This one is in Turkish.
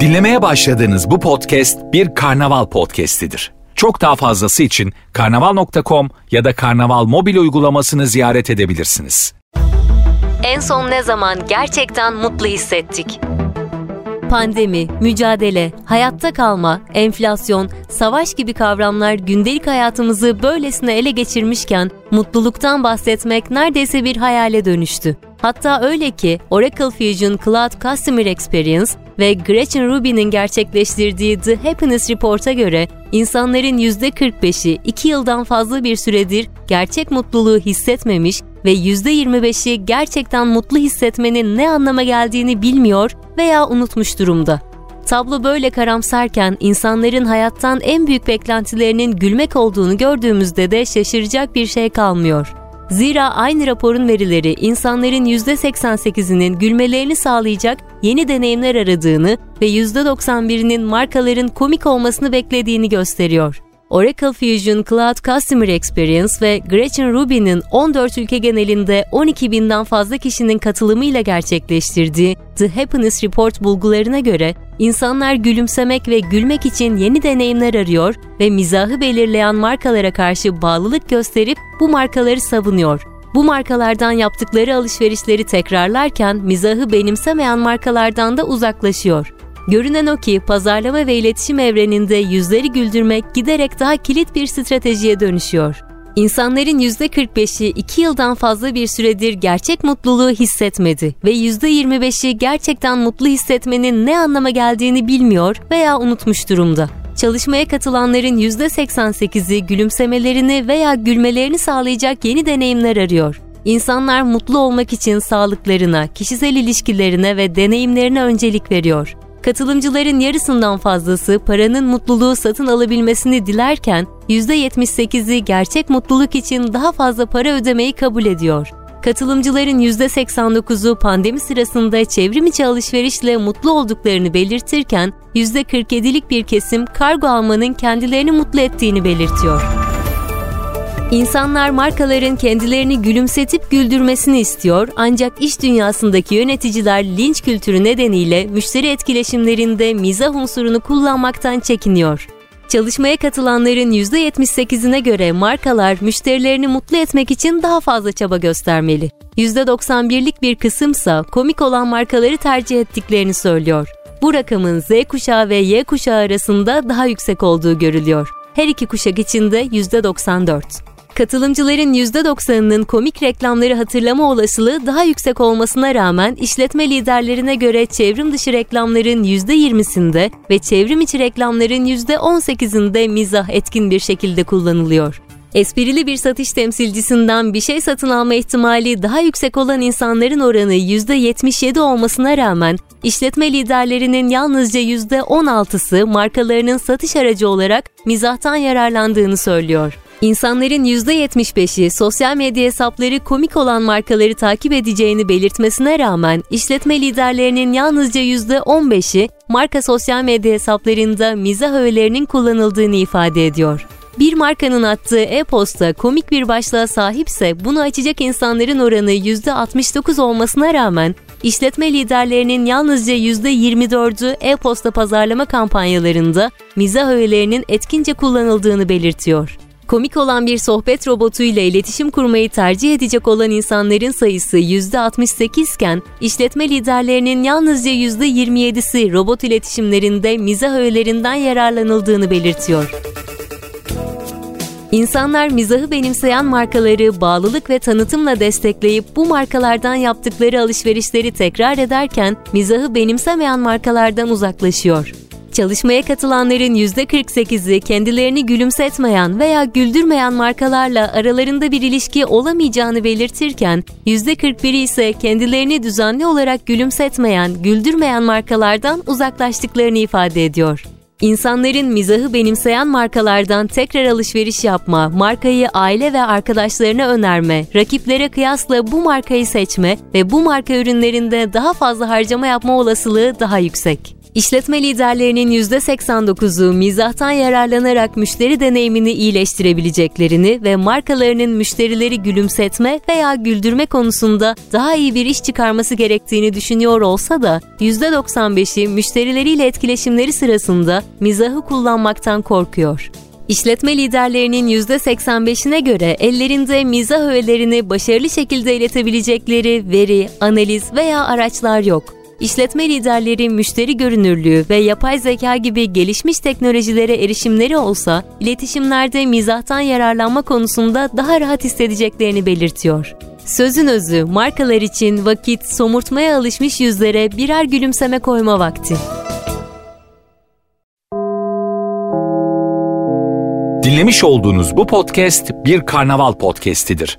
Dinlemeye başladığınız bu podcast bir karnaval podcastidir. Çok daha fazlası için karnaval.com ya da karnaval mobil uygulamasını ziyaret edebilirsiniz. En son ne zaman gerçekten mutlu hissettik? Pandemi, mücadele, hayatta kalma, enflasyon, savaş gibi kavramlar gündelik hayatımızı böylesine ele geçirmişken mutluluktan bahsetmek neredeyse bir hayale dönüştü. Hatta öyle ki Oracle Fusion Cloud Customer Experience ve Gretchen Rubin'in gerçekleştirdiği The Happiness Report'a göre insanların %45'i 2 yıldan fazla bir süredir gerçek mutluluğu hissetmemiş ve %25'i gerçekten mutlu hissetmenin ne anlama geldiğini bilmiyor veya unutmuş durumda. Tablo böyle karamsarken insanların hayattan en büyük beklentilerinin gülmek olduğunu gördüğümüzde de şaşıracak bir şey kalmıyor. Zira aynı raporun verileri insanların %88'inin gülmelerini sağlayacak yeni deneyimler aradığını ve %91'inin markaların komik olmasını beklediğini gösteriyor. Oracle Fusion Cloud Customer Experience ve Gretchen Rubin'in 14 ülke genelinde 12 binden fazla kişinin katılımıyla gerçekleştirdiği The Happiness Report bulgularına göre insanlar gülümsemek ve gülmek için yeni deneyimler arıyor ve mizahı belirleyen markalara karşı bağlılık gösterip bu markaları savunuyor. Bu markalardan yaptıkları alışverişleri tekrarlarken mizahı benimsemeyen markalardan da uzaklaşıyor. Görünen o ki pazarlama ve iletişim evreninde yüzleri güldürmek giderek daha kilit bir stratejiye dönüşüyor. İnsanların %45'i 2 yıldan fazla bir süredir gerçek mutluluğu hissetmedi ve %25'i gerçekten mutlu hissetmenin ne anlama geldiğini bilmiyor veya unutmuş durumda. Çalışmaya katılanların %88'i gülümsemelerini veya gülmelerini sağlayacak yeni deneyimler arıyor. İnsanlar mutlu olmak için sağlıklarına, kişisel ilişkilerine ve deneyimlerine öncelik veriyor. Katılımcıların yarısından fazlası paranın mutluluğu satın alabilmesini dilerken %78'i gerçek mutluluk için daha fazla para ödemeyi kabul ediyor. Katılımcıların %89'u pandemi sırasında çevrim içi alışverişle mutlu olduklarını belirtirken %47'lik bir kesim kargo almanın kendilerini mutlu ettiğini belirtiyor. İnsanlar markaların kendilerini gülümsetip güldürmesini istiyor ancak iş dünyasındaki yöneticiler linç kültürü nedeniyle müşteri etkileşimlerinde mizah unsurunu kullanmaktan çekiniyor. Çalışmaya katılanların %78'ine göre markalar müşterilerini mutlu etmek için daha fazla çaba göstermeli. %91'lik bir kısımsa komik olan markaları tercih ettiklerini söylüyor. Bu rakamın Z kuşağı ve Y kuşağı arasında daha yüksek olduğu görülüyor. Her iki kuşak içinde %94. Katılımcıların %90'ının komik reklamları hatırlama olasılığı daha yüksek olmasına rağmen işletme liderlerine göre çevrim dışı reklamların %20'sinde ve çevrim içi reklamların %18'inde mizah etkin bir şekilde kullanılıyor. Esprili bir satış temsilcisinden bir şey satın alma ihtimali daha yüksek olan insanların oranı %77 olmasına rağmen işletme liderlerinin yalnızca %16'sı markalarının satış aracı olarak mizahtan yararlandığını söylüyor. İnsanların %75'i sosyal medya hesapları komik olan markaları takip edeceğini belirtmesine rağmen işletme liderlerinin yalnızca %15'i marka sosyal medya hesaplarında mizah öğelerinin kullanıldığını ifade ediyor. Bir markanın attığı e-posta komik bir başlığa sahipse bunu açacak insanların oranı %69 olmasına rağmen işletme liderlerinin yalnızca %24'ü e-posta pazarlama kampanyalarında mizah öğelerinin etkince kullanıldığını belirtiyor. Komik olan bir sohbet robotuyla iletişim kurmayı tercih edecek olan insanların sayısı %68 iken işletme liderlerinin yalnızca %27'si robot iletişimlerinde mizah öğelerinden yararlanıldığını belirtiyor. İnsanlar mizahı benimseyen markaları bağlılık ve tanıtımla destekleyip bu markalardan yaptıkları alışverişleri tekrar ederken mizahı benimsemeyen markalardan uzaklaşıyor. Çalışmaya katılanların %48'i kendilerini gülümsetmeyen veya güldürmeyen markalarla aralarında bir ilişki olamayacağını belirtirken %41'i ise kendilerini düzenli olarak gülümsetmeyen, güldürmeyen markalardan uzaklaştıklarını ifade ediyor. İnsanların mizahı benimseyen markalardan tekrar alışveriş yapma, markayı aile ve arkadaşlarına önerme, rakiplere kıyasla bu markayı seçme ve bu marka ürünlerinde daha fazla harcama yapma olasılığı daha yüksek. İşletme liderlerinin %89'u mizahtan yararlanarak müşteri deneyimini iyileştirebileceklerini ve markalarının müşterileri gülümsetme veya güldürme konusunda daha iyi bir iş çıkarması gerektiğini düşünüyor olsa da %95'i müşterileriyle etkileşimleri sırasında mizahı kullanmaktan korkuyor. İşletme liderlerinin %85'ine göre ellerinde mizah öğelerini başarılı şekilde iletebilecekleri veri, analiz veya araçlar yok. İşletme liderleri müşteri görünürlüğü ve yapay zeka gibi gelişmiş teknolojilere erişimleri olsa, iletişimlerde mizahtan yararlanma konusunda daha rahat hissedeceklerini belirtiyor. Sözün özü, markalar için vakit somurtmaya alışmış yüzlere birer gülümseme koyma vakti. Dinlemiş olduğunuz bu podcast bir karnaval podcastidir.